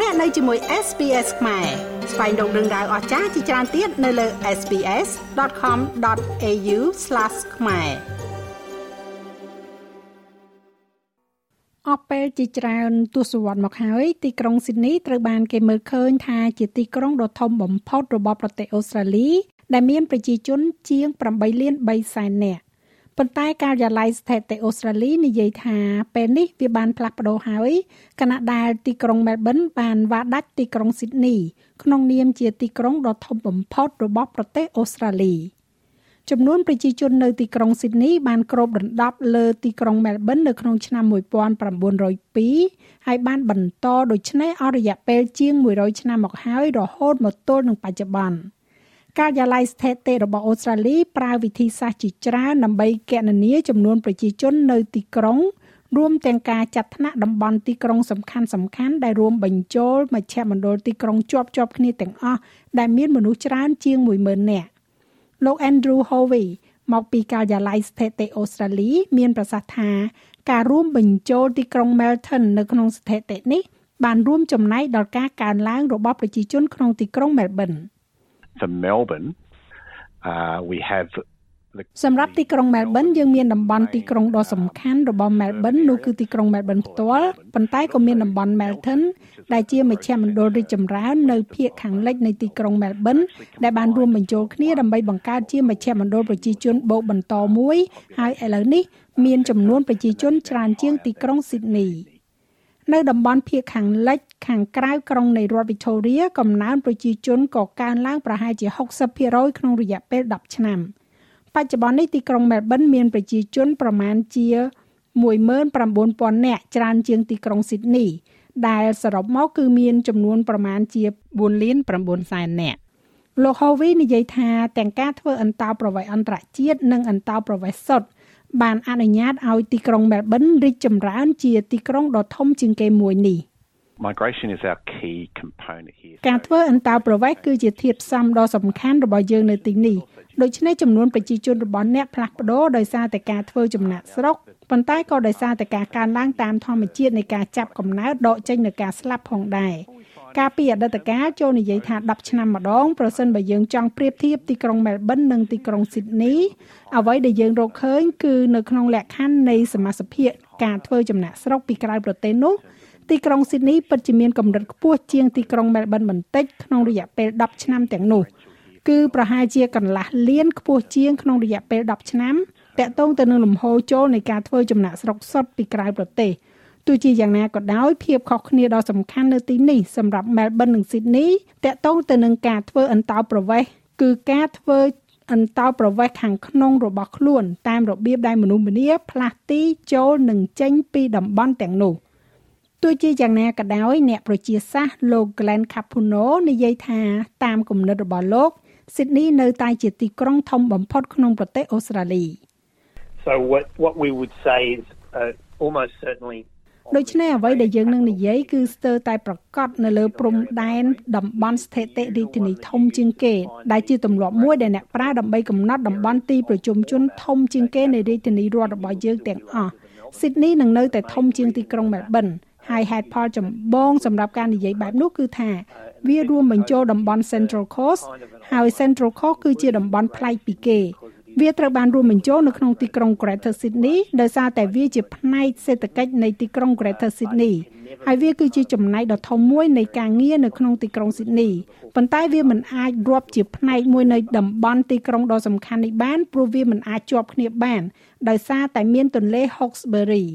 លោកអ្នកនៅជាមួយ SPS ខ្មែរស្វែងរកដឹងដៅអស្ចារ្យជាច្រើនទៀតនៅលើ SPS.com.au/ ខ្មែរអស់ពេលជាច្រើនទសវត្សរ៍មកហើយទីក្រុងស៊ីដនីត្រូវបានគេមើលឃើញថាជាទីក្រុងដ៏ធំបំផុតរបស់ប្រទេសអូស្ត្រាលី ដែលមានប្រជាជនជាង8លាន3សែននាក់ ប៉ុន្តែការិយាល័យស្ថិតិអូស្ត្រាលីនិយាយថាពេលនេះវាបានផ្លាស់ប្ដូរហើយខណៈដែលទីក្រុងមែលប៊នបានវាដាច់ទីក្រុងស៊ីដនីក្នុងនាមជាទីក្រុងដ៏ធំបំផុតរបស់ប្រទេសអូស្ត្រាលីចំនួនប្រជាជននៅទីក្រុងស៊ីដនីបានគ្របដណ្ដប់លើទីក្រុងមែលប៊ននៅក្នុងឆ្នាំ1902ហើយបានបន្តដូច្នេះអស់រយៈពេលជាង100ឆ្នាំមកហើយរហូតមកទល់នឹងបច្ចុប្បន្ន។ ការិយាល័យស្ថិតិរបស់អូស្ត្រាលីប្រើវិធីសាស្ត្រជាច្រើនដើម្បីគណនាចំនួនប្រជាជននៅទីក្រុងរួមទាំងការចាត់ថ្នាក់តំបន់ទីក្រុងសំខាន់សំខាន់ដែលរួមបញ្ចូលមជ្ឈមណ្ឌលទីក្រុងជាប់ជាប់គ្នាទាំងអស់ដែលមានមនុស្សច្រើនជាង10000នាក់លោក Andrew Hovey មកពីការិយាល័យស្ថិតិអូស្ត្រាលី មានប្រសាសន៍ថា ការរួមបញ្ចូលទីក្រុង Melton នៅក្នុងស្ថិតិនេះបានរួមចំណែកដល់ការកើនឡើងរបស់ប្រជាជនក្នុងទីក្រុង Melbourne for Melbourne uh we have សម្រាប់ទីក្រុងមែលប៊នយើងមានតំបន់ទីក្រុងដ៏សំខាន់របស់មែលប៊ននោះគឺទីក្រុងមែលប៊នផ្ទាល់ប៉ុន្តែក៏មានតំបន់ Melton ដែលជាមជ្ឈមណ្ឌលរីកចម្រើននៅភាគខាងលិចនៃទីក្រុងមែលប៊នដែលបានរួមបញ្ចូលគ្នាដើម្បីបង្កើតជាមជ្ឈមណ្ឌលប្រជាជនបូកបន្តមួយហើយឥឡូវនេះមានចំនួនប្រជាជនច្រើនជាងទីក្រុង Sydney នៅតំបន់ភាគខាងលិចខាងក្រៅក្រុងនៃរដ្ឋ Victoria កំណើនប្រជាជនក៏កើនឡើងប្រហែលជា60%ក្នុងរយៈពេល10ឆ្នាំបច្ចុប្បន្ននេះទីក្រុង Melbourne មានប្រជាជនប្រមាណជា19000នាក់ច្រើនជាងទីក្រុង Sydney ដែលសរុបមកគឺមានចំនួនប្រមាណជា4លាន9សែននាក់លោក Hovey និយាយថាទាំងការធ្វើអន្តោប្រវេសន៍អន្តរជាតិនិងអន្តោប្រវេសន៍សុទ្ធ បានអនុញ្ញាតឲ្យទីក្រុងមែលប៊នរីកចម្រើនជាទីក្រុងដ៏ធំជាងគេមួយនេះ Migration is our key component here. ការធ្វើអន្តោប្រវេសន៍គឺជាធាតុផ្សំដ៏សំខាន់របស់យើងនៅទីនេះដូច្នេះចំនួនប្រជាជនរបស់អ្នកផ្លាស់ប្ដូរដោយសារតែការធ្វើចំណាក់ស្រុកប៉ុន្តែក៏ដោយសារតែការកើនឡើងតាមធម្មជាតិនៃការចាប់កំណើតដកចេញនៃការស្លាប់ផងដែរ កាលពីអតីតកាលចូលនិយាយថា10ឆ្នាំម្ដងប្រសិនបើយើងចង់ប្រៀបធៀបទីក្រុងមែលប៊ននិងទីក្រុងស៊ីដនីអ្វីដែលយើងរកឃើញគឺនៅក្នុងលក្ខខណ្ឌនៃសមាជិកការធ្វើចំណាក់ស្រុកពីក្រៅប្រទេសនោះទីក្រុងស៊ីដនីពិតជាមានកម្រិតខ្ពស់ជាងទីក្រុងមែលប៊នបន្តិចក្នុងរយៈពេល10ឆ្នាំទាំងនោះគឺប្រហែលជាកន្លះលានខ្ពស់ជាងក្នុងរយៈពេល10ឆ្នាំតកតងទៅនឹងលំហូរចូលនៃការធ្វើចំណាក់ស្រុកសុទ្ធពីក្រៅប្រទេស។ ទោះជាយ៉ាងណាក៏ដោយភាពខុសគ្នាដ៏សំខាន់នៅទីនេះសម្រាប់ Melbourne និង Sydney តកតងទៅនឹងការធ្វើអន្តោប្រវេសន៍គឺការធ្វើអន្តោប្រវេសន៍ខាងក្នុងរបស់ខ្លួន តាមរបៀបដែលមនុស្សម្នាផ្លាស់ទីចូលនិងចេញពីតំបន់ទាំងនោះទោះជាយ៉ាងណាក៏ដោយអ្នកប្រជាសាស្ត្រលោក Glenn Capuno និយាយថាតាមគំនិតរបស់លោក Sydney នៅតែជាទីក្រុងធំបំផុតក្នុងប្រទេសអូស្ត្រាលី So what what we would say is uh, almost certainly ដូច្នេះអ្វីដែលយើងនឹងនិយាយគឺស្ទើរតែប្រកាសនៅលើព្រំដែនតំបន់ស្ថិតិរាជធានីធំជាងគេដែលជាទម្លាប់មួយដែលអ្នកប្រើដើម្បីកំណត់តំបន់ទីប្រជុំជនធំជាងគេនៃរាជធានីរដ្ឋរបស់យើងទាំងអស់ Sydney នឹងនៅតែធំជាងទីក្រុង Melbourne ហើយហេតុផលចម្បងសម្រាប់ការនិយាយបែបនោះគឺថាវារួមបញ្ចូលតំបន់ Central Coast ហើយ Central Coast គឺជាតំបន់ប្លែកពីគេ វាត្រូវបានរួមបញ្ចូលនៅក្នុងទីក្រុង Greater Sydney ដោយសារតែវាជាផ្នែកសេដ្ឋកិច្ចនៃទីក្រុង Greater Sydney ហើយវាគឺជាចំណែកដ៏ធំមួយនៃការងារនៅក្នុងទីក្រុង Sydney ប៉ុន្តែវាមិនអាចរាប់ជាផ្នែកមួយនៃតំបន់ទីក្រុងដ៏សំខាន់នេះបានព្រោះវាមិនអាចជាប់គ្នាបានដោយសារតែមានទន្លេ Hawkesbury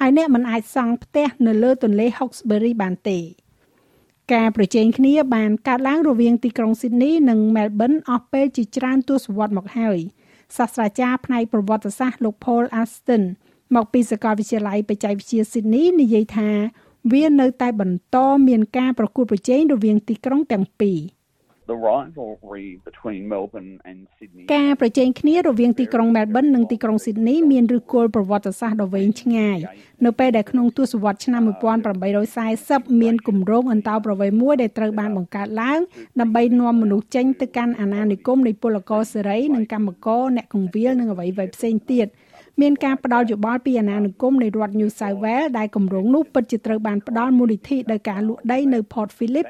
ហើយអ្នកមិនអាចសង់ផ្ទះនៅលើទន្លេ Hawkesbury បានទេការប្រជែងគ្នាបានកើតឡើងរវាងទីក្រុង Sydney និង Melbourne អស់ពេលជាច្រើនទសវត្សរ៍មកហើយ។ សាស្ត្រាចារ្យផ្នែកប្រវត្តិសាស្ត្រលោក Paul Aston មកពីសាកលវិទ្យាល័យបច្ចេកវិទ្យា Sydney និយាយថា វានៅតែបន្តមានការប្រកួតប្រជែងរវាងទីក្រុងទាំងពីរ the rivalry between Melbourne and Sydney ការប្រជែងគ្នារវាងទីក្រុង Melbourne និងទីក្រុង Sydney មានឫសគល់ប្រវត្តិសាស្ត្រដ៏វែងឆ្ងាយនៅពេលដែលក្នុងទសវត្សរ៍ឆ្នាំ1840មានគម្រោងអន្តោប្រវេសន៍មួយដែលត្រូវបានបង្កើតឡើងដើម្បីនាំមនុស្សចេញទៅកាន់អាណានិគមនៃពលករសេរីនិងកម្មករអ្នកកងវិលនិងអ្វីៗផ្សេងទៀតមានការផ្ដល់យោបល់ពីអាណានិគមនៃរដ្ឋ New South Wales ដែលគម្រោងនោះពិតជាត្រូវបានផ្ដល់មូលនិធិដោយការលក់ដីនៅ Port Phillip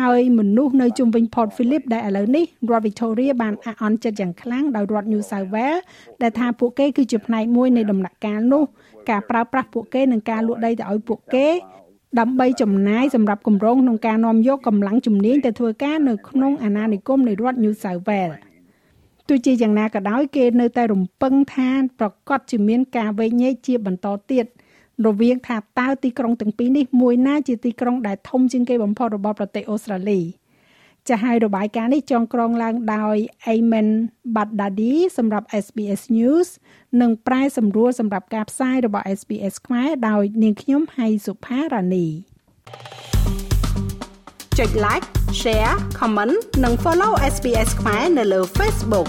ហើយមនុស្សនៅជុំវិញ Port Phillip ដែលឥឡូវនេះរដ្ឋ Victoria បានអអន់ចិត្តយ៉ាងខ្លាំងដោយរដ្ឋ New South Wales ដែលថាពួកគេគឺជាផ្នែកមួយនៃដំណាក់កាលនោះការប្រើប្រាស់ពួកគេនឹងការលក់ដីទៅឲ្យពួកគេដើម្បីចំណាយសម្រាប់គម្រោងក្នុងការនាំយកកម្លាំងជំនាញទៅធ្វើការនៅក្នុងអាណានិគមនៃរដ្ឋ New South Wales ទោះជាយ៉ាងណាក៏ដោយគេនៅតែរំពឹងថាប្រកាសជាមានការវែកញែកជាបន្តទៀត រវាងថាតើទីក្រុងទាំងពីរនេះមួយណាជាទីក្រុងដែលធំជាងគេបំផុតរបស់ប្រទេសអូស្ត្រាលីចាស់ហើយរបាយការណ៍នេះចងក្រងឡើងដោយ Ayman Baddadi សម្រាប់ SBS News និងប្រែសម្រួលសម្រាប់ការផ្សាយរបស់ SBS ខ្មែរដោយនាងខ្ញុំហៃសុផារ៉ានីចុច like share comment និង follow SBS ខ្មែរនៅលើ Facebook